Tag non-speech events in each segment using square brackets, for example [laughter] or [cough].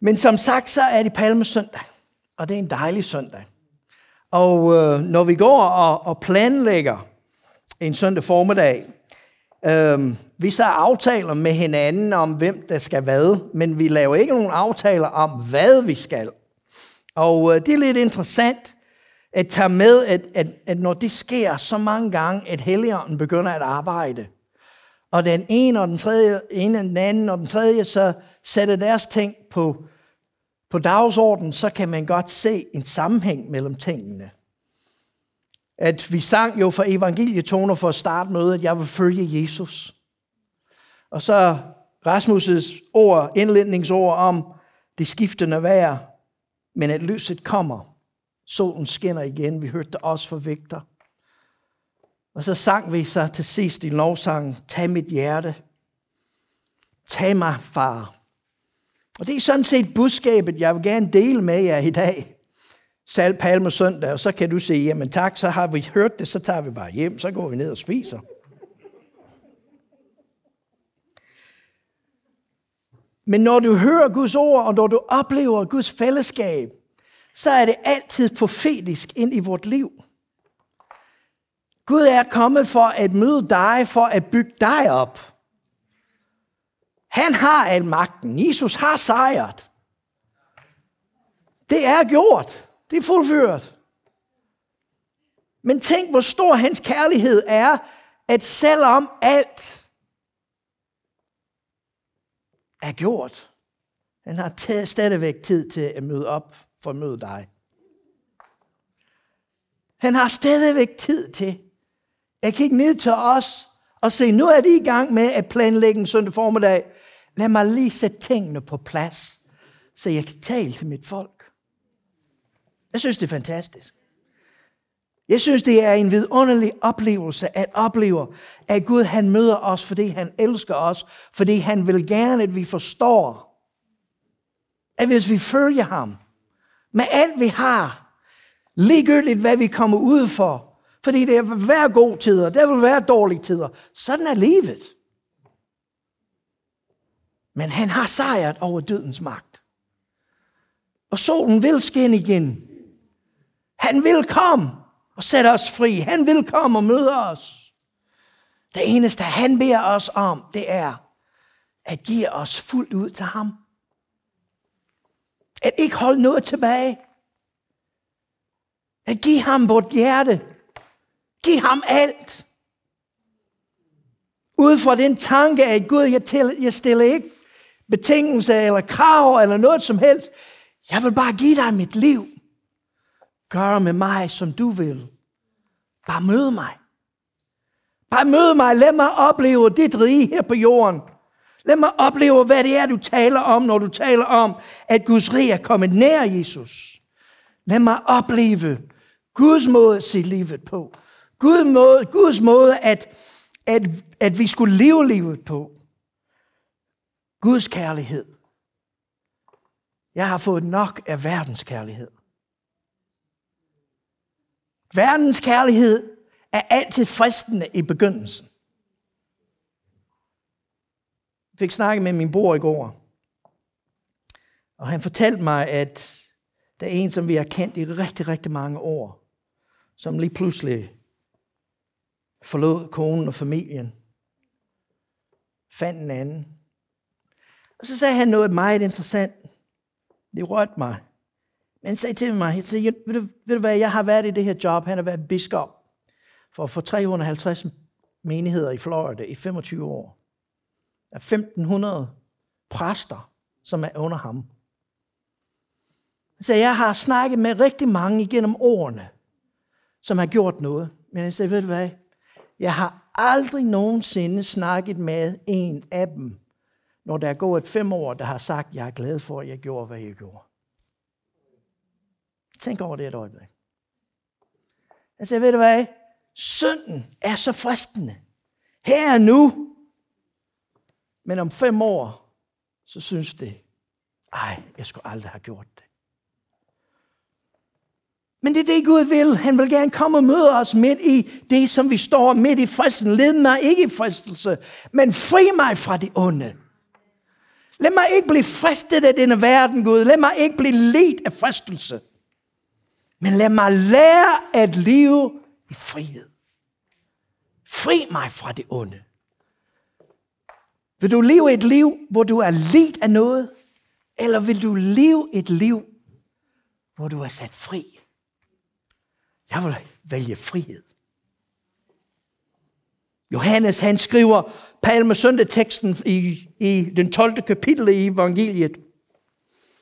Men som sagt, så er det palmesøndag, og det er en dejlig søndag. Og øh, når vi går og, og planlægger en søndag formiddag, øh, vi så aftaler med hinanden om, hvem der skal hvad, men vi laver ikke nogen aftaler om, hvad vi skal. Og øh, det er lidt interessant at tage med, at, at, at når det sker så mange gange, at Helligånden begynder at arbejde, og den ene og den tredje, en og den anden og den tredje, så sætter deres ting på, på dagsordenen, så kan man godt se en sammenhæng mellem tingene. At vi sang jo for evangelietoner for at starte med, at jeg vil følge Jesus. Og så Rasmus' ord, indledningsord om det skiftende vejr, men at lyset kommer. Solen skinner igen. Vi hørte det også fra Victor. Og så sang vi så til sidst i lovsangen, tag mit hjerte. Tag mig, far. Og det er sådan set budskabet, jeg vil gerne dele med jer i dag. Sal Palme søndag, og så kan du sige, jamen tak, så har vi hørt det, så tager vi bare hjem, så går vi ned og spiser. Men når du hører Guds ord, og når du oplever Guds fællesskab, så er det altid profetisk ind i vort liv. Gud er kommet for at møde dig, for at bygge dig op. Han har al magten. Jesus har sejret. Det er gjort. Det er fuldført. Men tænk, hvor stor hans kærlighed er, at selvom alt er gjort, han har taget stadigvæk tid til at møde op for at møde dig. Han har stadigvæk tid til at kigge ned til os og se, nu er de i gang med at planlægge en søndag formiddag. Lad mig lige sætte tingene på plads, så jeg kan tale til mit folk. Jeg synes, det er fantastisk. Jeg synes, det er en vidunderlig oplevelse at opleve, at Gud han møder os, fordi han elsker os, fordi han vil gerne, at vi forstår, at hvis vi følger ham, med alt vi har, ligegyldigt hvad vi kommer ud for, fordi det vil være gode tider, der vil være dårlige tider. Sådan er livet. Men han har sejret over dødens magt. Og solen vil skinne igen. Han vil komme og sætte os fri. Han vil komme og møde os. Det eneste, han beder os om, det er at give os fuldt ud til ham. At ikke holde noget tilbage. At give ham vort hjerte. Giv ham alt. Ud fra den tanke, at Gud, jeg, til, jeg stiller ikke betingelser eller krav eller noget som helst. Jeg vil bare give dig mit liv. Gør med mig, som du vil. Bare møde mig. Bare møde mig. Lad mig opleve dit rige her på jorden. Lad mig opleve, hvad det er, du taler om, når du taler om, at Guds rige er kommet nær Jesus. Lad mig opleve Guds måde at se livet på. Guds måde, Guds måde at, at, at vi skulle leve livet på. Guds kærlighed. Jeg har fået nok af verdens kærlighed. Verdens kærlighed er altid fristende i begyndelsen. Jeg fik snakket med min bror i går, og han fortalte mig, at der er en, som vi har kendt i rigtig, rigtig mange år, som lige pludselig forlod konen og familien, fandt en anden. Og så sagde han noget meget interessant. Det rørte mig. Men han sagde til mig, han sagde, ved, du, ved du hvad, jeg har været i det her job, han har været biskop for, for 350 menigheder i Florida i 25 år. Der er 1500 præster, som er under ham. Han sagde, jeg har snakket med rigtig mange igennem årene, som har gjort noget. Men jeg sagde, ved du hvad, jeg har aldrig nogensinde snakket med en af dem, når der er gået fem år, der har sagt, jeg er glad for, at jeg gjorde, hvad jeg gjorde. Tænk over det et øjeblik. Jeg siger, ved du hvad, synden er så fristende. Her er nu. Men om fem år, så synes det, ej, jeg skulle aldrig have gjort det. Men det er det, Gud vil. Han vil gerne komme og møde os midt i det, som vi står midt i fristelsen. Led mig ikke i fristelse, men fri mig fra det onde. Lad mig ikke blive fristet af denne verden, Gud. Lad mig ikke blive ledt af fristelse. Men lad mig lære at leve i frihed. Fri mig fra det onde. Vil du leve et liv, hvor du er ledt af noget? Eller vil du leve et liv, hvor du er sat fri? Jeg vil vælge frihed. Johannes han skriver palmesøndag-teksten i, i den 12. kapitel i evangeliet.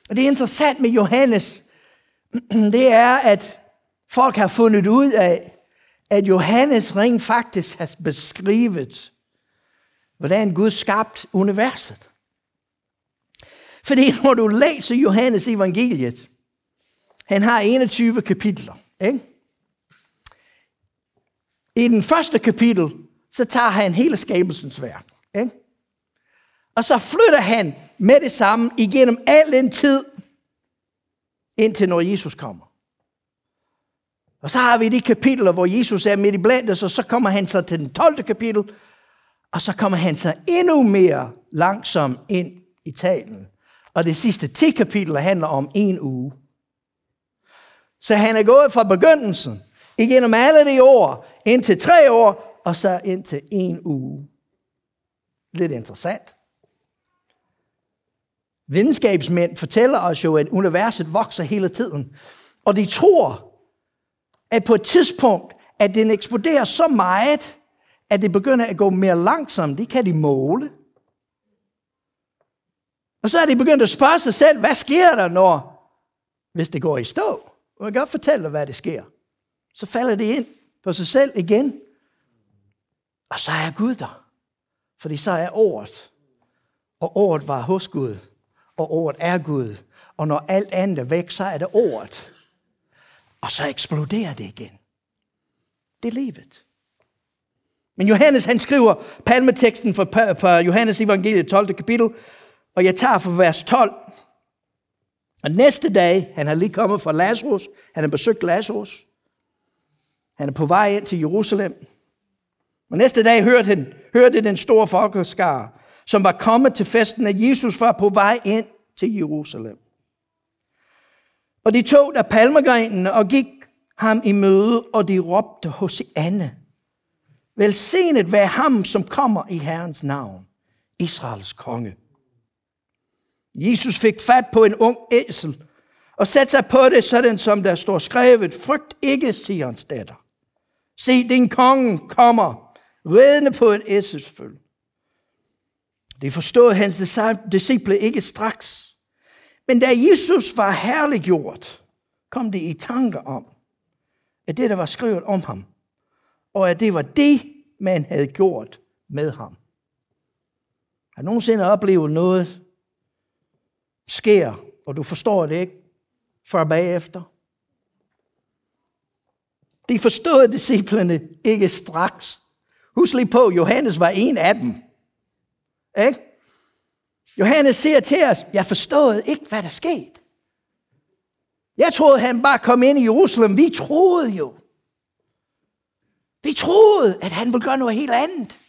Og det er interessant med Johannes, [clears throat] det er, at folk har fundet ud af, at Johannes rent faktisk har beskrevet, hvordan Gud skabte universet. Fordi når du læser Johannes evangeliet, han har 21 kapitler. Ikke? I den første kapitel, så tager han hele skabelsens værk. Ikke? Og så flytter han med det samme igennem al den tid, indtil når Jesus kommer. Og så har vi de kapitler, hvor Jesus er midt i blandt os, og så kommer han så til den 12. kapitel, og så kommer han så endnu mere langsomt ind i talen. Og det sidste 10 kapitler handler om en uge. Så han er gået fra begyndelsen, igennem alle de år, indtil tre år, og så ind til en uge. Lidt interessant. Videnskabsmænd fortæller os jo, at universet vokser hele tiden. Og de tror, at på et tidspunkt, at den eksploderer så meget, at det begynder at gå mere langsomt. Det kan de måle. Og så er de begyndt at spørge sig selv, hvad sker der, når, hvis det går i stå? Og jeg kan godt fortælle dig, hvad det sker. Så falder det ind på sig selv igen. Og så er Gud der. Fordi så er ordet. Og ordet var hos Gud. Og ordet er Gud. Og når alt andet er væk, så er det ordet. Og så eksploderer det igen. Det er livet. Men Johannes han skriver palmeteksten fra, fra Johannes evangeliet 12. kapitel, og jeg tager fra vers 12. Og næste dag, han har lige kommet fra Lazarus, han har besøgt Lazarus, han er på vej ind til Jerusalem. Og næste dag hørte, han, hørte den store folkeskare, som var kommet til festen, at Jesus var på vej ind til Jerusalem. Og de tog der palmegrenen og gik ham i møde, og de råbte hos Anne. Velsignet være ham, som kommer i Herrens navn, Israels konge. Jesus fik fat på en ung æsel og satte sig på det, sådan som der står skrevet, frygt ikke, Sions datter. Se, din konge kommer, redende på et æselsføl. Det forstod hans disciple ikke straks. Men da Jesus var herliggjort, kom det i tanker om, at det, der var skrevet om ham, og at det var det, man havde gjort med ham. Har nogensinde oplevet noget sker, og du forstår det ikke før bagefter? De forstod disciplene ikke straks. Husk lige på, Johannes var en af dem. Ikke? Johannes siger til os, jeg forstod ikke, hvad der skete. Jeg troede, han bare kom ind i Jerusalem. Vi troede jo. Vi troede, at han ville gøre noget helt andet.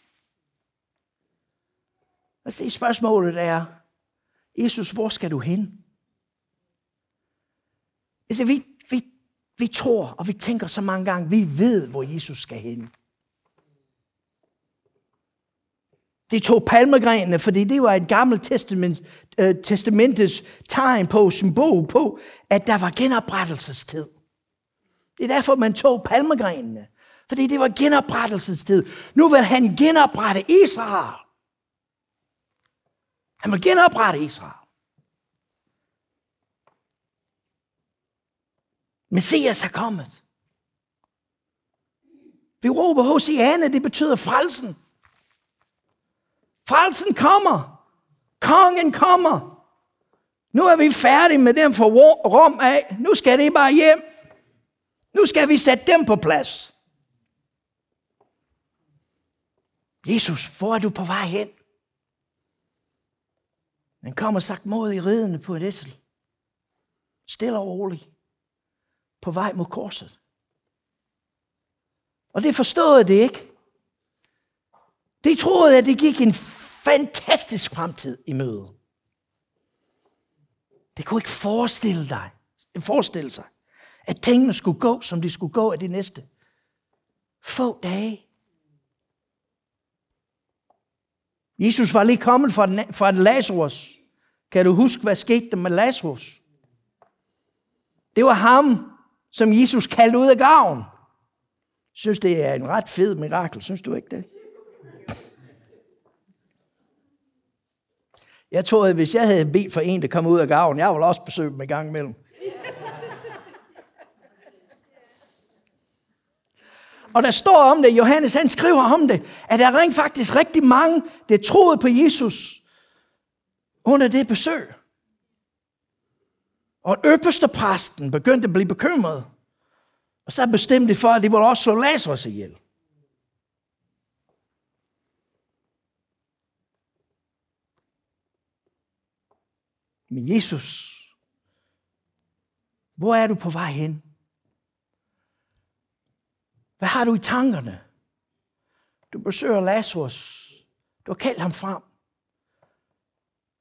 Og se, spørgsmålet er, Jesus, hvor skal du hen? Altså, vi, vi, vi tror, og vi tænker så mange gange, vi ved, hvor Jesus skal hen. De tog palmegrenene, fordi det var et gammelt testament, øh, testamentets tegn på, symbol på, at der var genoprettelsestid. Det er derfor, man tog palmegrenene. Fordi det var genoprettelsestid. Nu vil han genoprette Israel. Han vil genoprette Israel. Messias er kommet. Vi råber Hosianna, det betyder frelsen. Frelsen kommer. Kongen kommer. Nu er vi færdige med dem for Rom af. Nu skal det bare hjem. Nu skal vi sætte dem på plads. Jesus, hvor er du på vej hen? Han kommer sagt mod i ridende på et æsel. Stille og roligt. På vej mod korset. Og det forstod det ikke. De troede, at det gik en fantastisk fremtid i møde. Det kunne ikke forestille dig, forestille sig, at tingene skulle gå, som de skulle gå af de næste få dage. Jesus var lige kommet fra, fra Lazarus. Kan du huske, hvad skete der med Lazarus? Det var ham, som Jesus kaldte ud af graven. Synes, det er en ret fed mirakel. Synes du ikke det? Jeg tror, at hvis jeg havde bedt for en, der kom ud af gaven, jeg ville også besøge dem i gang imellem. Og der står om det, Johannes han skriver om det, at der rent faktisk rigtig mange, der troede på Jesus under det besøg. Og øverste præsten begyndte at blive bekymret. Og så bestemte de for, at de ville også slå Lazarus ihjel. Men Jesus, hvor er du på vej hen? Hvad har du i tankerne? Du besøger Lazarus. Du har kaldt ham frem.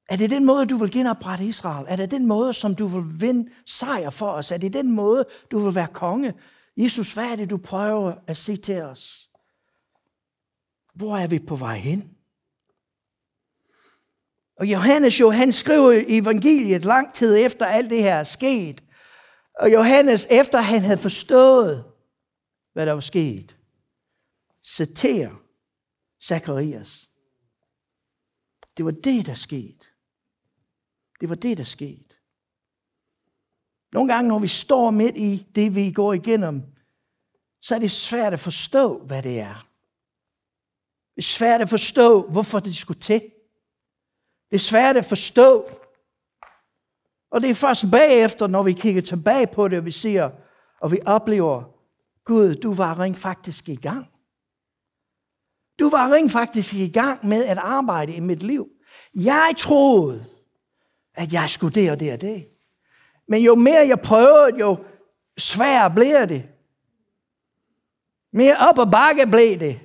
Er det den måde, du vil genoprette Israel? Er det den måde, som du vil vinde sejr for os? Er det den måde, du vil være konge? Jesus, hvad er det, du prøver at sige til os? Hvor er vi på vej hen? Og Johannes jo, han skriver evangeliet lang tid efter alt det her er sket. Og Johannes, efter han havde forstået, hvad der var sket, citerer Zacharias. Det var det, der skete. Det var det, der skete. Nogle gange, når vi står midt i det, vi går igennem, så er det svært at forstå, hvad det er. Det er svært at forstå, hvorfor det skulle til. Det er svært at forstå. Og det er først bagefter, når vi kigger tilbage på det, og vi siger, og vi oplever, Gud, du var rent faktisk i gang. Du var rent faktisk i gang med at arbejde i mit liv. Jeg troede, at jeg skulle det og det og det. Men jo mere jeg prøvede, jo sværere bliver det. Mere op og bakke blev det.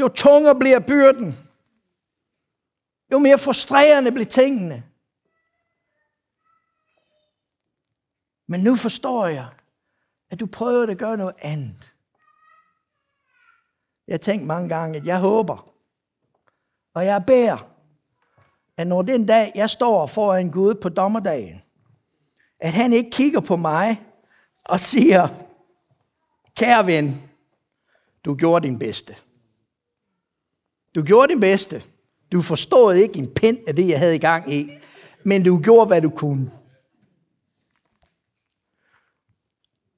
Jo tungere bliver byrden. Jo mere frustrerende blev tingene. Men nu forstår jeg, at du prøver at gøre noget andet. Jeg tænkte mange gange, at jeg håber, og jeg beder, at når den dag, jeg står foran Gud på dommerdagen, at han ikke kigger på mig og siger, kære ven, du gjorde din bedste. Du gjorde din bedste. Du forstod ikke en pind af det, jeg havde i gang i, men du gjorde, hvad du kunne.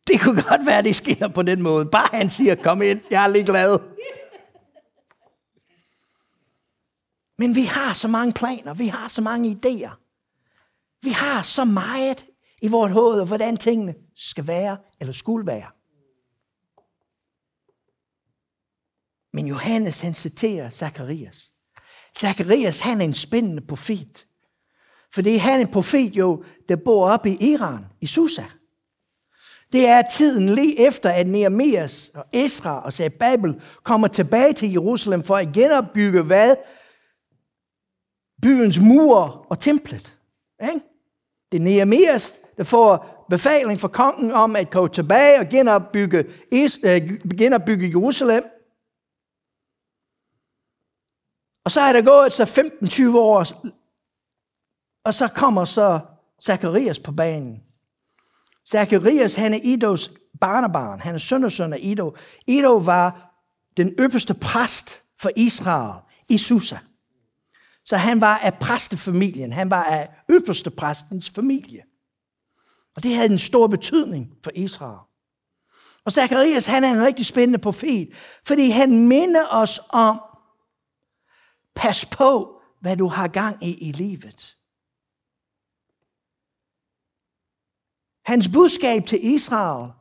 Det kunne godt være, det sker på den måde. Bare han siger, kom ind, jeg er lige glad. Men vi har så mange planer, vi har så mange idéer. Vi har så meget i vores hoved, hvordan tingene skal være eller skulle være. Men Johannes, han citerer Zacharias. Zacharias, han er en spændende profet. Fordi han er en profet jo, der bor oppe i Iran, i Susa. Det er tiden lige efter, at Nehemias og Esra og Babel kommer tilbage til Jerusalem for at genopbygge hvad? Byens mure og templet. Ikke? Det er Nehemias, der får befaling fra kongen om at gå tilbage og genopbygge, øh, genopbygge Jerusalem. Og så er der gået så 15-20 år, og så kommer så Zacharias på banen. Zacharias, han er Idos barnebarn. Han er søn og søn af Ido. Ido var den øverste præst for Israel i Susa. Så han var af præstefamilien. Han var af øverste præstens familie. Og det havde en stor betydning for Israel. Og Zacharias, han er en rigtig spændende profet, fordi han minder os om, pas på, hvad du har gang i i livet. Hans budskab til Israel,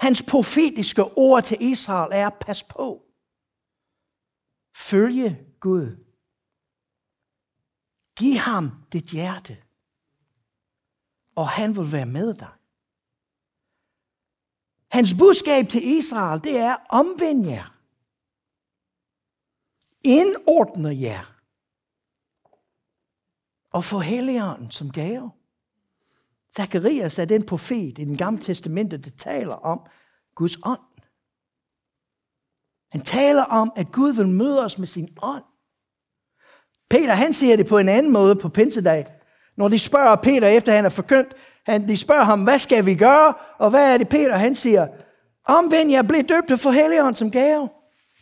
hans profetiske ord til Israel er, pas på. Følge Gud. Giv ham dit hjerte, og han vil være med dig. Hans budskab til Israel, det er, omvend jer. Indordne jer. og få Helligånden som gave. Zacharias er den profet i den gamle testamente, der taler om Guds ånd. Han taler om, at Gud vil møde os med sin ånd. Peter, han siger det på en anden måde på pinsedag. Når de spørger Peter, efter han er forkyndt, han, de spørger ham, hvad skal vi gøre? Og hvad er det, Peter? Han siger, omvend jer, bliv døbt for Helligånd som gave.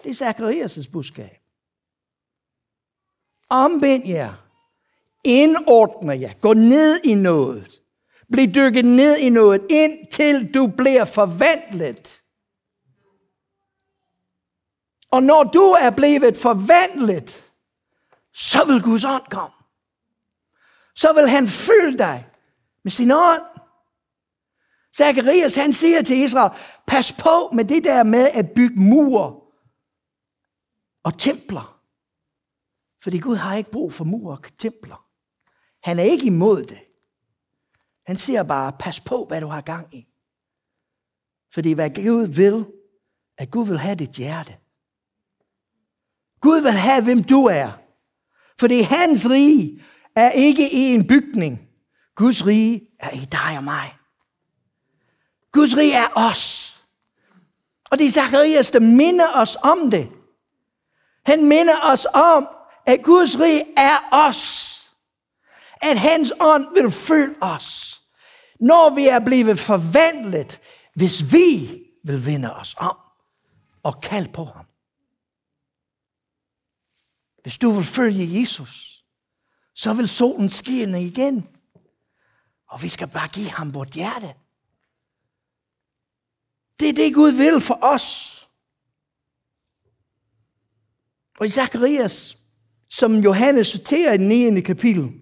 Det er Zacharias' budskab. Omvend jer. Indordne jer. Gå ned i noget. Bliv dykket ned i noget, indtil du bliver forvandlet. Og når du er blevet forvandlet, så vil Guds ånd komme. Så vil han fylde dig med sin ånd. Zacharias han siger til Israel, pas på med det der med at bygge mur og templer. Fordi Gud har ikke brug for mure og templer. Han er ikke imod det. Han siger bare, pas på, hvad du har gang i. Fordi hvad Gud vil, at Gud vil have dit hjerte. Gud vil have, hvem du er. Fordi hans rige er ikke i en bygning. Guds rige er i dig og mig. Guds rige er os. Og det er Zacharias, der minder os om det. Han minder os om, at Guds rige er os. At hans ånd vil følge os. Når vi er blevet forvandlet, hvis vi vil vinde os om og kalde på ham. Hvis du vil følge Jesus, så vil solen skinne igen. Og vi skal bare give ham vort hjerte. Det er det, Gud vil for os. Og i Zacharias, som Johannes citerer i den 9. kapitel,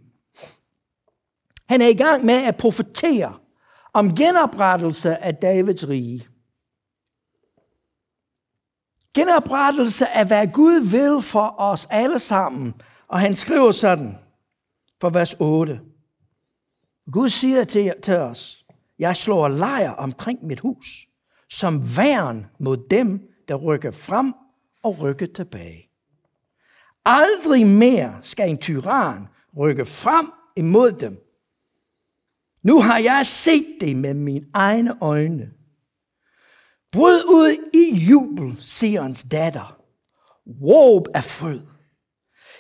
han er i gang med at profetere om genoprettelse af Davids rige. Genoprettelse af, hvad Gud vil for os alle sammen. Og han skriver sådan, for vers 8. Gud siger til, til os, jeg slår lejr omkring mit hus, som værn mod dem, der rykker frem og rykker tilbage. Aldrig mere skal en tyran rykke frem imod dem. Nu har jeg set det med mine egne øjne. Bryd ud i jubel, Sions datter. Råb af fryd.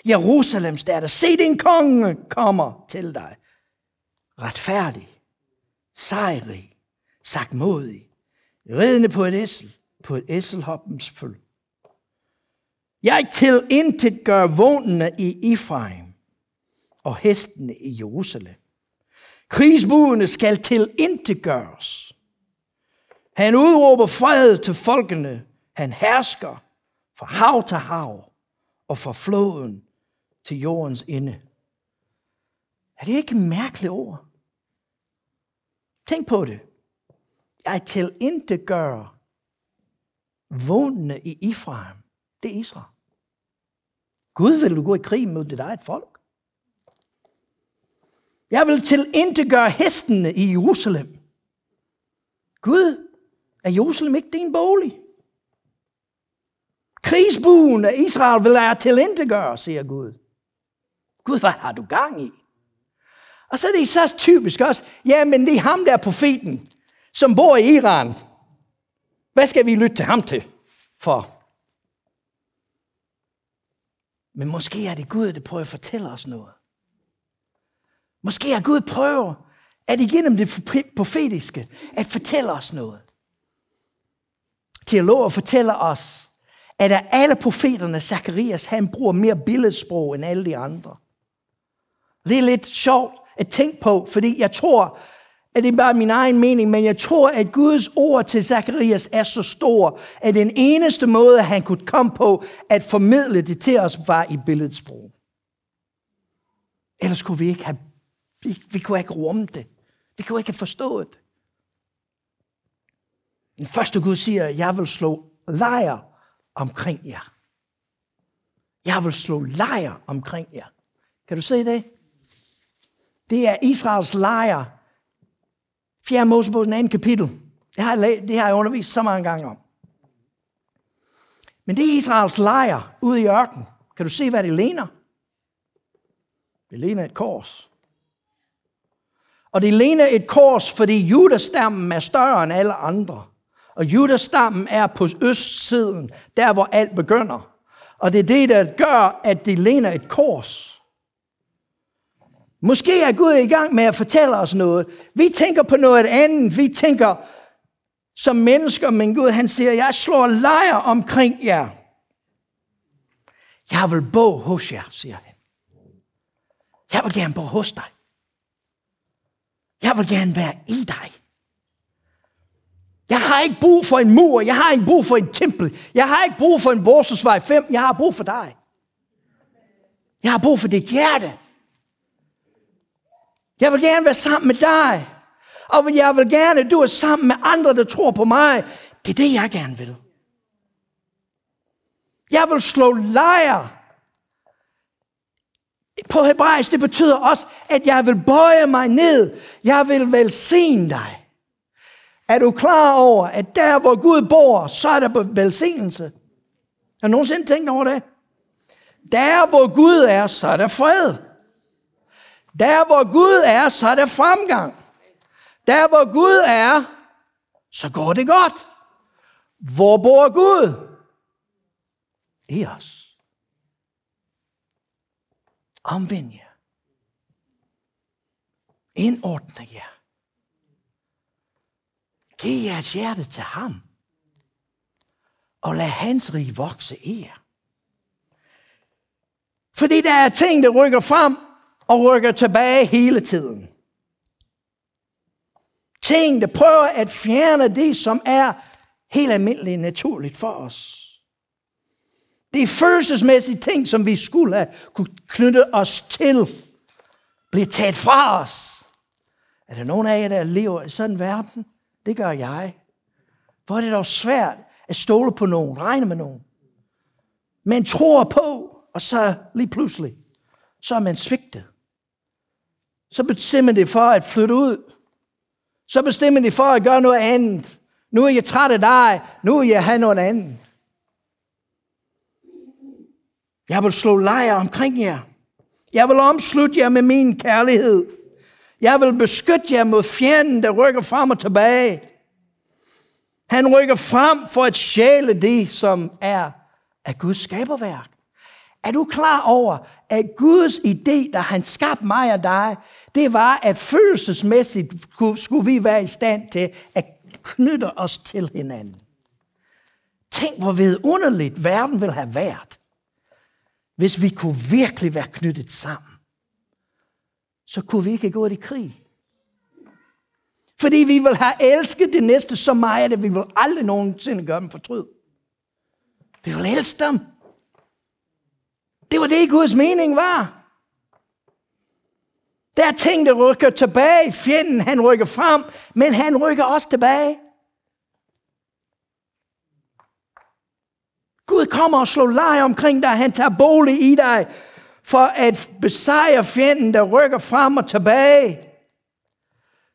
Jerusalems datter, se din konge kommer til dig. Retfærdig, sejrig, sagt modig, ridende på et æsel, på et æselhoppens føl. Jeg til intet gør vognene i Ephraim og hestene i Jerusalem. Krigsbuerne skal til intet gøres. Han udråber fred til folkene. Han hersker fra hav til hav og fra floden til jordens ende. Er det ikke mærkelige ord? Tænk på det. Jeg til intet gør vognene i Ifraim. Det er Israel. Gud vil du gå i krig mod dit eget folk. Jeg vil til gøre hestene i Jerusalem. Gud, er Jerusalem ikke din bolig? Krigsbuen af Israel vil jeg til gøre, siger Gud. Gud, hvad har du gang i? Og så er det så typisk også, ja, men det er ham der profeten, som bor i Iran. Hvad skal vi lytte til ham til for? Men måske er det Gud, der prøver at fortælle os noget. Måske er Gud prøver at igennem det profetiske at fortælle os noget. Teologer fortæller os, at af alle profeterne, Zacharias, han bruger mere billedsprog end alle de andre. Det er lidt sjovt at tænke på, fordi jeg tror, at det er bare min egen mening, men jeg tror, at Guds ord til Zakarias er så stor, at den eneste måde, han kunne komme på at formidle det til os, var i billedsprog. Ellers kunne vi ikke have vi, vi kunne ikke rumme det. Vi kunne ikke forstå det. Den første Gud siger, jeg vil slå lejr omkring jer. Jeg vil slå lejr omkring jer. Kan du se det? Det er Israels lejr. 4. Mosebog, den anden kapitel. Det har, jeg, det har jeg undervist så mange gange om. Men det er Israels lejr ude i ørkenen. Kan du se, hvad det ligner? Det ligner et kors. Og det ligner et kors, fordi judastammen er større end alle andre. Og judastammen er på østsiden, der hvor alt begynder. Og det er det, der gør, at det ligner et kors. Måske er Gud i gang med at fortælle os noget. Vi tænker på noget andet. Vi tænker som mennesker, men Gud han siger, jeg slår lejr omkring jer. Jeg vil bo hos jer, siger han. Jeg vil gerne bo hos dig. Jeg vil gerne være i dig. Jeg har ikke brug for en mur. Jeg har ikke brug for en tempel. Jeg har ikke brug for en Borsesvej 5. Jeg har brug for dig. Jeg har brug for dit hjerte. Jeg vil gerne være sammen med dig. Og jeg vil gerne, at du er sammen med andre, der tror på mig. Det er det, jeg gerne vil. Jeg vil slå lejr. På hebraisk, det betyder også, at jeg vil bøje mig ned. Jeg vil velsigne dig. Er du klar over, at der, hvor Gud bor, så er der velsignelse? Har du nogensinde tænkt over det? Der, hvor Gud er, så er der fred. Der, hvor Gud er, så er der fremgang. Der, hvor Gud er, så går det godt. Hvor bor Gud? I os. Omvend jer. Indordne jer. Giv jeres hjerte til ham. Og lad hans rige vokse i jer. Fordi der er ting, der rykker frem og rykker tilbage hele tiden. Ting, der prøver at fjerne det, som er helt almindeligt naturligt for os. Det er følelsesmæssige ting, som vi skulle have kunne knytte os til, bliver taget fra os. Er der nogen af jer, der lever i sådan en verden? Det gør jeg. Hvor er det dog svært at stole på nogen, regne med nogen. Man tror på, og så lige pludselig, så er man svigtet. Så bestemmer det for at flytte ud. Så bestemmer det for at gøre noget andet. Nu er jeg træt af dig. Nu vil jeg have noget andet. Jeg vil slå lejr omkring jer. Jeg vil omslutte jer med min kærlighed. Jeg vil beskytte jer mod fjenden, der rykker frem og tilbage. Han rykker frem for at sjæle det, som er af Guds skaberværk. Er du klar over, at Guds idé, da han skabte mig og dig, det var, at følelsesmæssigt skulle vi være i stand til at knytte os til hinanden. Tænk, hvor vidunderligt verden ville have været, hvis vi kunne virkelig være knyttet sammen så kunne vi ikke gå i krig. Fordi vi vil have elsket det næste så meget, at vi vil aldrig nogensinde gøre dem fortryd. Vi vil elske dem. Det var det, Guds mening var. Der er ting, der rykker tilbage. Fjenden, han rykker frem, men han rykker også tilbage. Gud kommer og slår leje omkring dig. Han tager bolig i dig for at besejre fjenden, der rykker frem og tilbage.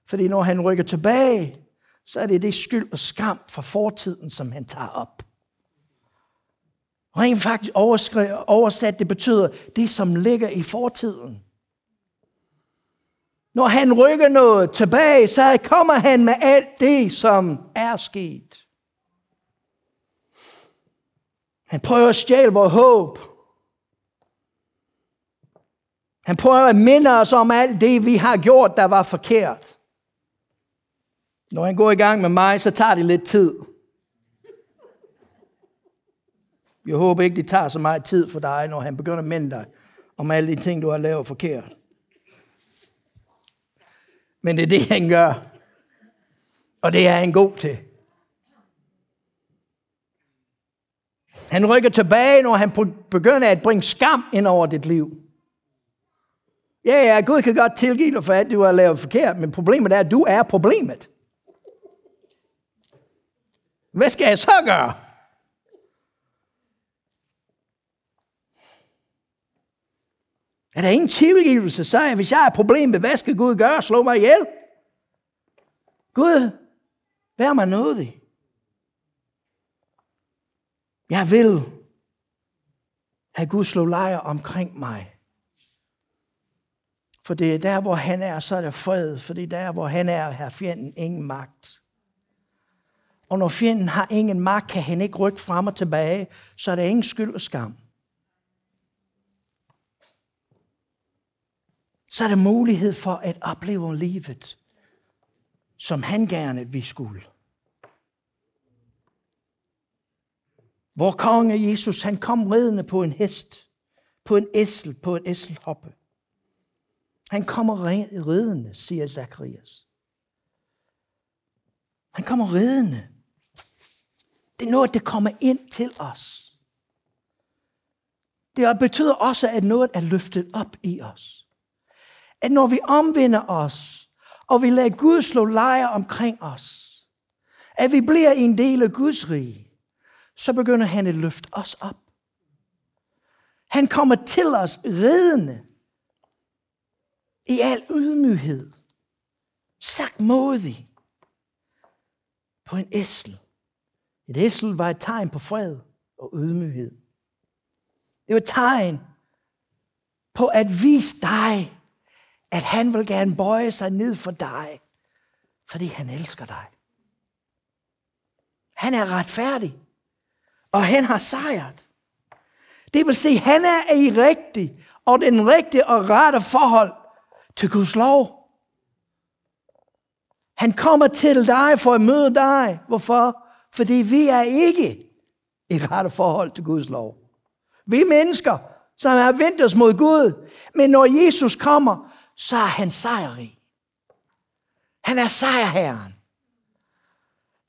Fordi når han rykker tilbage, så er det det skyld og skam fra fortiden, som han tager op. Rent faktisk oversat, det betyder det, som ligger i fortiden. Når han rykker noget tilbage, så kommer han med alt det, som er sket. Han prøver at stjæle vores håb. Han prøver at minde os om alt det, vi har gjort, der var forkert. Når han går i gang med mig, så tager det lidt tid. Jeg håber ikke, det tager så meget tid for dig, når han begynder at minde dig om alle de ting, du har lavet forkert. Men det er det, han gør. Og det er han god til. Han rykker tilbage, når han begynder at bringe skam ind over dit liv. Ja, ja, Gud kan godt tilgive dig for, at du har lavet forkert, men problemet er, at du er problemet. Hvad skal jeg så gøre? Er der ingen tilgivelse, så er, hvis jeg har problem med, hvad skal Gud gøre? Slå mig ihjel? Gud, vær mig nådig. Jeg vil have Gud slå lejr omkring mig. For det er der, hvor han er, så er der fred. For det er der, hvor han er, har fjenden ingen magt. Og når fjenden har ingen magt, kan han ikke rykke frem og tilbage, så er der ingen skyld og skam. Så er der mulighed for at opleve livet, som han gerne vi skulle. Hvor konge Jesus, han kom ridende på en hest, på en æsel, på en æselhoppe. Han kommer ridende, siger Zakarias. Han kommer ridende. Det er noget, der kommer ind til os. Det betyder også, at noget er løftet op i os. At når vi omvender os, og vi lader Gud slå lejr omkring os, at vi bliver en del af Guds rige, så begynder han at løfte os op. Han kommer til os redende i al ydmyghed, sagt modig på en æsel. Et æsel var et tegn på fred og ydmyghed. Det var et tegn på at vise dig, at han vil gerne bøje sig ned for dig, fordi han elsker dig. Han er retfærdig, og han har sejret. Det vil sige, at han er i rigtig og den rigtige og rette forhold til Guds lov. Han kommer til dig for at møde dig. Hvorfor? Fordi vi er ikke i rette forhold til Guds lov. Vi er mennesker, som har vendt os mod Gud. Men når Jesus kommer, så er han sejrig. Han er sejrherren.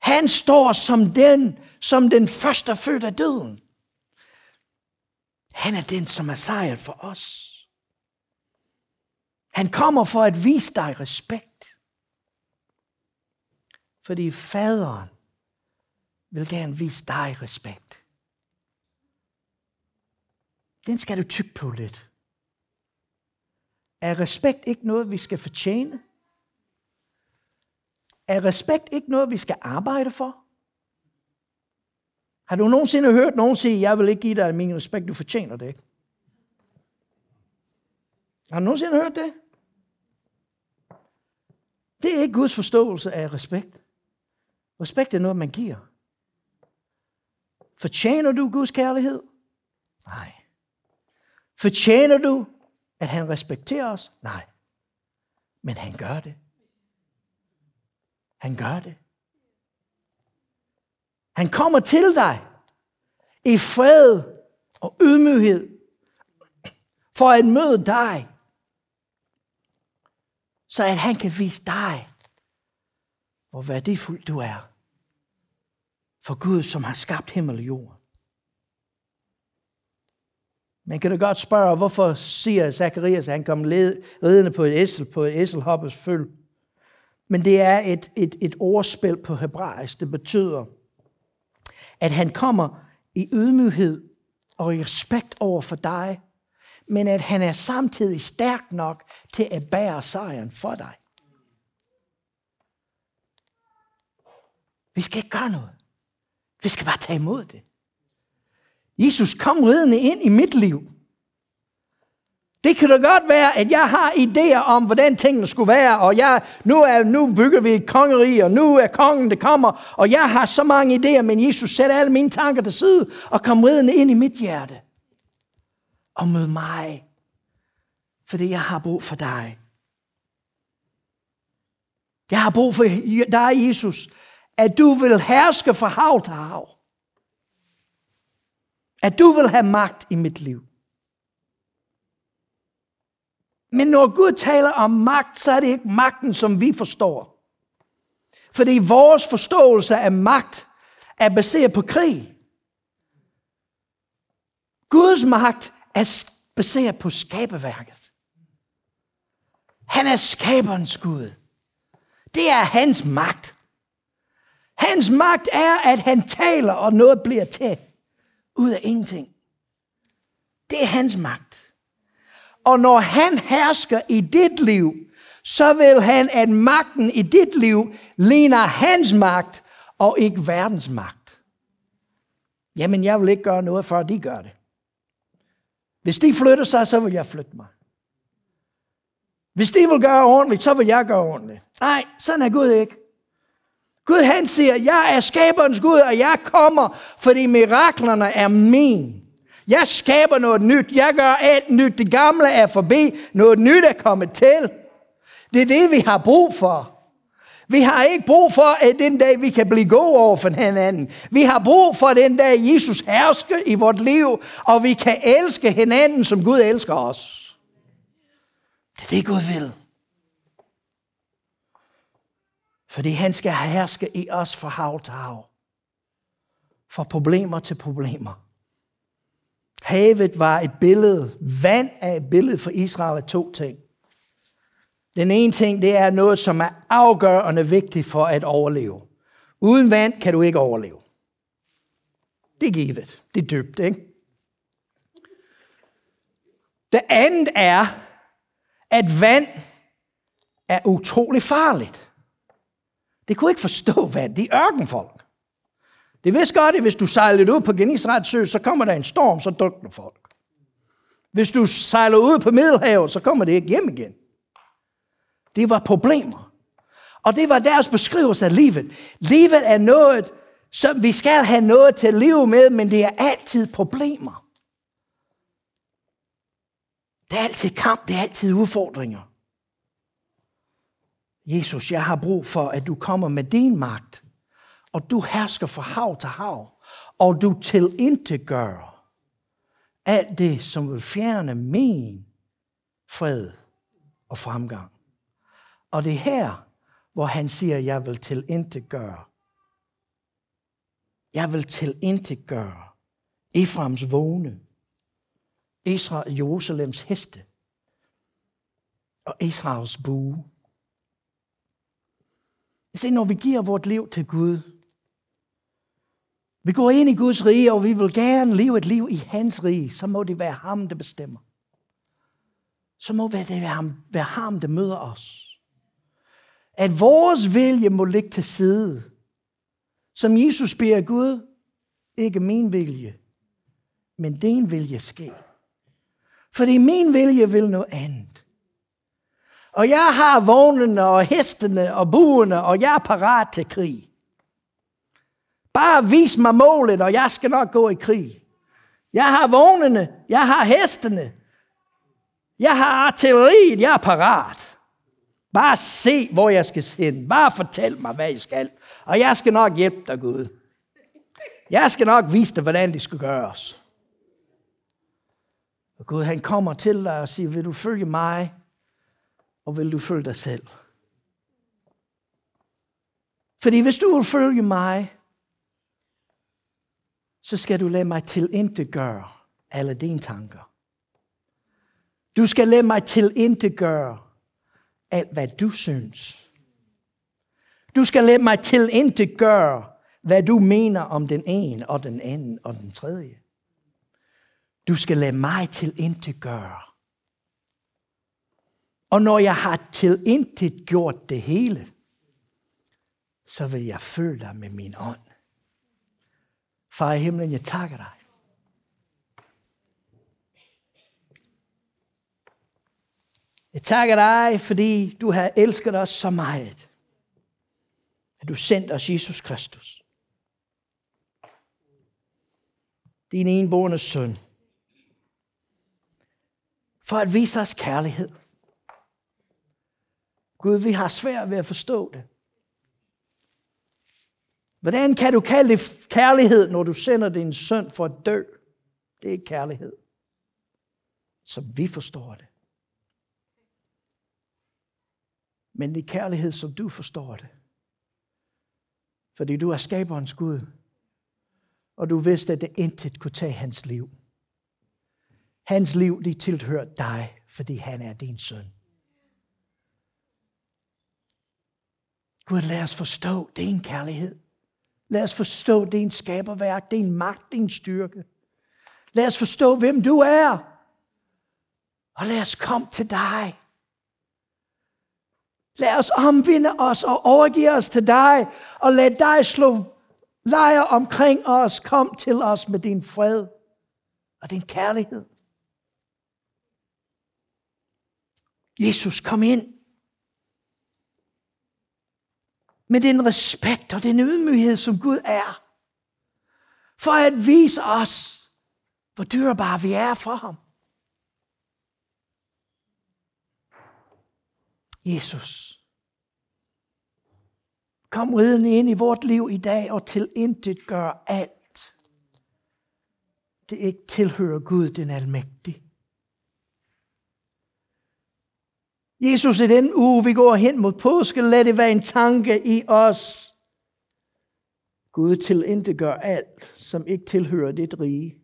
Han står som den, som den første født af døden. Han er den, som er sejret for os. Han kommer for at vise dig respekt. Fordi faderen vil gerne vise dig respekt. Den skal du tykke på lidt. Er respekt ikke noget, vi skal fortjene? Er respekt ikke noget, vi skal arbejde for? Har du nogensinde hørt nogen sige, jeg vil ikke give dig min respekt, du fortjener det ikke? Har du nogensinde hørt det? Det er ikke Guds forståelse af respekt. Respekt er noget, man giver. Fortjener du Guds kærlighed? Nej. Fortjener du, at han respekterer os? Nej. Men han gør det. Han gør det. Han kommer til dig i fred og ydmyghed for at møde dig, så at han kan vise dig, hvor værdifuld du er for Gud, som har skabt himmel og jord. Man kan da godt spørge, hvorfor siger Zacharias, at han kom ridende på et æsel, på et æselhoppes føl. Men det er et, et, et ordspil på hebraisk. Det betyder, at han kommer i ydmyghed og i respekt over for dig, men at han er samtidig stærk nok til at bære sejren for dig. Vi skal ikke gøre noget. Vi skal bare tage imod det. Jesus kom ridende ind i mit liv. Det kan da godt være, at jeg har idéer om, hvordan tingene skulle være, og jeg, nu, er, nu bygger vi et kongerige, og nu er kongen, der kommer, og jeg har så mange idéer, men Jesus sæt alle mine tanker til side, og kom ridende ind i mit hjerte. Og mød mig, fordi jeg har brug for dig. Jeg har brug for dig, Jesus, at du vil herske fra hav til hav. At du vil have magt i mit liv. Men når Gud taler om magt, så er det ikke magten, som vi forstår. Fordi vores forståelse af magt er baseret på krig. Guds magt er baseret på skaberværket. Han er skaberens Gud. Det er hans magt. Hans magt er, at han taler, og noget bliver til ud af ingenting. Det er hans magt. Og når han hersker i dit liv, så vil han, at magten i dit liv ligner hans magt, og ikke verdens magt. Jamen, jeg vil ikke gøre noget, før de gør det. Hvis de flytter sig, så vil jeg flytte mig. Hvis de vil gøre ordentligt, så vil jeg gøre ordentligt. Nej, sådan er Gud ikke. Gud han siger, jeg er skaberens Gud, og jeg kommer, fordi miraklerne er min. Jeg skaber noget nyt. Jeg gør alt nyt. Det gamle er forbi. Noget nyt er kommet til. Det er det, vi har brug for. Vi har ikke brug for, at den dag vi kan blive gode over for hinanden. Vi har brug for den dag Jesus hersker i vort liv, og vi kan elske hinanden, som Gud elsker os. Det er det, Gud vil. Fordi han skal herske i os fra hav til hav. Fra problemer til problemer. Havet var et billede, vand er et billede for Israel af to ting. Den ene ting, det er noget, som er afgørende vigtigt for at overleve. Uden vand kan du ikke overleve. Det er givet. Det er dybt, ikke? Det andet er, at vand er utrolig farligt. Det kunne ikke forstå hvad De ørkenfolk. Det vidste godt, at hvis du sejler ud på Genisrets sø, så kommer der en storm, så drukner folk. Hvis du sejler ud på Middelhavet, så kommer det ikke hjem igen. Det var problemer. Og det var deres beskrivelse af livet. Livet er noget, som vi skal have noget til at leve med, men det er altid problemer. Det er altid kamp, det er altid udfordringer. Jesus, jeg har brug for, at du kommer med din magt, og du hersker fra hav til hav, og du tilintetgør alt det, som vil fjerne min fred og fremgang. Og det er her, hvor han siger, jeg vil tilintetgøre. Jeg vil tilintetgøre gøre Efraims vågne, Israel, Jerusalems heste og Israels bue. Se, når vi giver vort liv til Gud, vi går ind i Guds rige, og vi vil gerne leve et liv i hans rige, så må det være ham, der bestemmer. Så må det være ham, være ham der møder os. At vores vilje må ligge til side. Som Jesus beder Gud, ikke min vilje, men din vilje ske. Fordi min vilje vil noget andet. Og jeg har vognene og hestene og buerne, og jeg er parat til krig. Bare vis mig målet, og jeg skal nok gå i krig. Jeg har vognene, jeg har hestene, jeg har artilleriet, jeg er parat. Bare se, hvor jeg skal hen. Bare fortæl mig, hvad jeg skal. Og jeg skal nok hjælpe dig, Gud. Jeg skal nok vise dig, hvordan det skal gøres. Og Gud, han kommer til dig og siger, vil du følge mig? Og vil du følge dig selv? Fordi hvis du vil følge mig, så skal du lade mig til gøre alle dine tanker. Du skal lade mig til gøre alt, hvad du synes. Du skal lade mig til gøre, hvad du mener om den ene og den anden og den tredje. Du skal lade mig til gøre. Og når jeg har tilintet gjort det hele, så vil jeg føle dig med min ånd. Far i himlen, jeg takker dig. Jeg takker dig, fordi du har elsket os så meget, at du sendte os Jesus Kristus. Din enborne søn. For at vise os kærlighed. Gud, vi har svært ved at forstå det. Hvordan kan du kalde det kærlighed, når du sender din søn for at dø? Det er ikke kærlighed, som vi forstår det. Men det er kærlighed, som du forstår det. Fordi du er skaberens Gud. Og du vidste, at det intet kunne tage hans liv. Hans liv, det tilhører dig, fordi han er din søn. Gud, lad os forstå din kærlighed. Lad os forstå din skaberværk, din magt, din styrke. Lad os forstå, hvem du er. Og lad os komme til dig. Lad os omvinde os og overgive os til dig, og lad dig slå lejre omkring os. Kom til os med din fred og din kærlighed. Jesus, kom ind. Med den respekt og den ydmyghed, som Gud er. For at vise os, hvor dyrebare vi er for ham. Jesus, kom ridende ind i vort liv i dag og til intet gør alt. Det ikke tilhører Gud den almægtige. Jesus, i den uge, vi går hen mod påske, lad det være en tanke i os. Gud til gør alt, som ikke tilhører dit rige.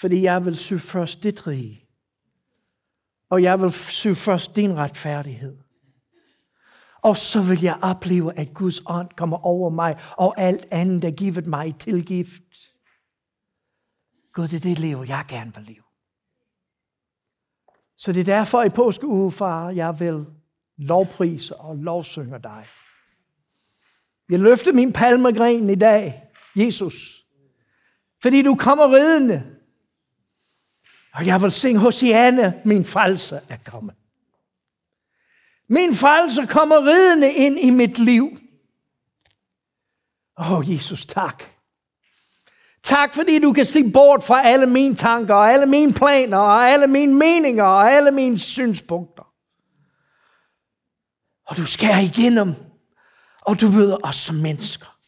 Fordi jeg vil søge først dit rige. Og jeg vil søge først din retfærdighed. Og så vil jeg opleve, at Guds ånd kommer over mig, og alt andet er givet mig tilgift. Gud, det er det liv, jeg gerne vil leve. Så det er derfor i påskeuge, far, jeg vil lovprise og lovsynge dig. Jeg løfter min palmegren i dag, Jesus, fordi du kommer ridende. Og jeg vil synge Hosianne, min false er kommet. Min frelse kommer ridende ind i mit liv. Åh, oh, Jesus, tak. Tak, fordi du kan se bort fra alle mine tanker, og alle mine planer, og alle mine meninger, og alle mine synspunkter. Og du skærer igennem, og du møder os som mennesker.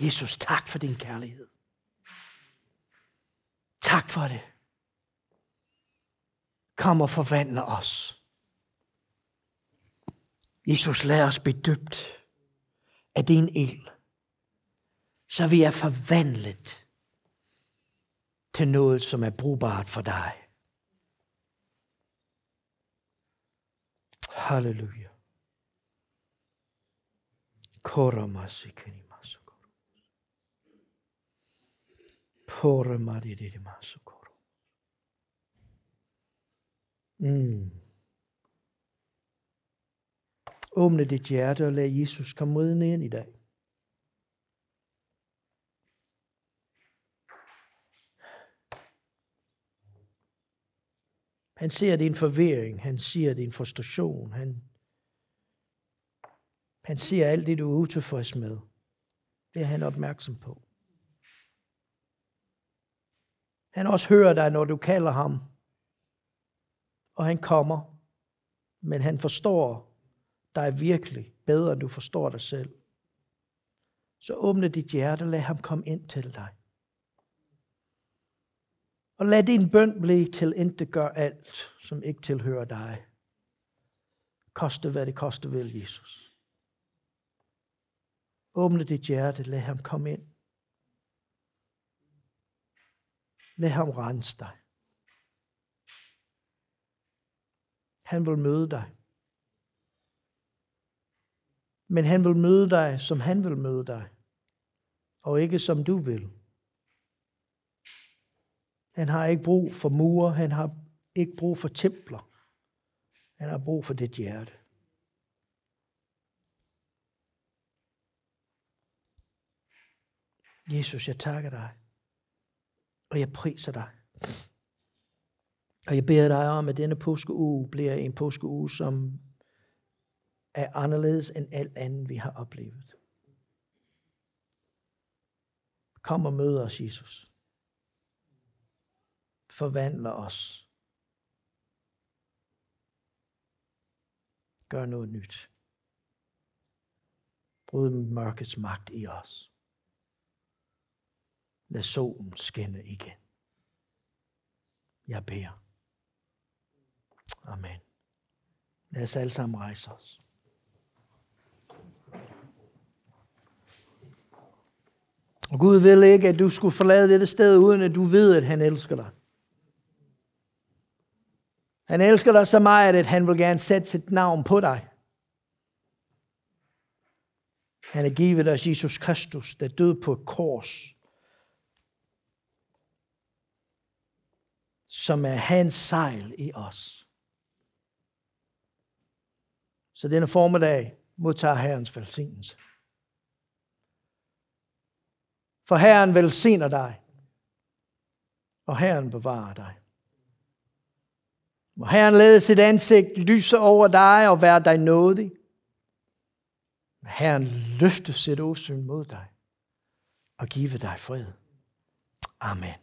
Jesus, tak for din kærlighed. Tak for det. Kom og forvandle os. Jesus, lad os blive døbt af din ild så vi er forvandlet til noget, som er brugbart for dig. Halleluja. Koramasikenimasukoru. Poramadidimasukoro. Mm. Åbne dit hjerte og lad Jesus komme ridende ind i dag. Han ser din forvirring, han ser din frustration, han, han ser alt det, du er utilfreds med. Det er han opmærksom på. Han også hører dig, når du kalder ham. Og han kommer. Men han forstår dig virkelig bedre, end du forstår dig selv. Så åbne dit hjerte, lad ham komme ind til dig. Og lad din bøn blive til ikke gør alt, som ikke tilhører dig. Koste hvad det koste vil, Jesus. Åbne dit hjerte, lad ham komme ind. Lad ham rense dig. Han vil møde dig. Men han vil møde dig, som han vil møde dig. Og ikke som du vil. Han har ikke brug for mure, han har ikke brug for templer. Han har brug for dit hjerte. Jesus, jeg takker dig, og jeg priser dig. Og jeg beder dig om, at denne påskeuge bliver en påskeuge, som er anderledes end alt andet, vi har oplevet. Kom og mød os, Jesus forvandler os. Gør noget nyt. Bryd mørkets magt i os. Lad solen skinne igen. Jeg beder. Amen. Lad os alle sammen rejse os. Og Gud vil ikke, at du skulle forlade dette sted, uden at du ved, at han elsker dig. Han elsker dig så meget, at han vil gerne sætte sit navn på dig. Han har givet os Jesus Kristus, der døde på et kors, som er hans sejl i os. Så denne formiddag modtager Herrens velsignelse. For Herren velsigner dig, og Herren bevarer dig. Må Herren lade sit ansigt lyse over dig og være dig nådig. Må Herren løfte sit åsyn mod dig og give dig fred. Amen.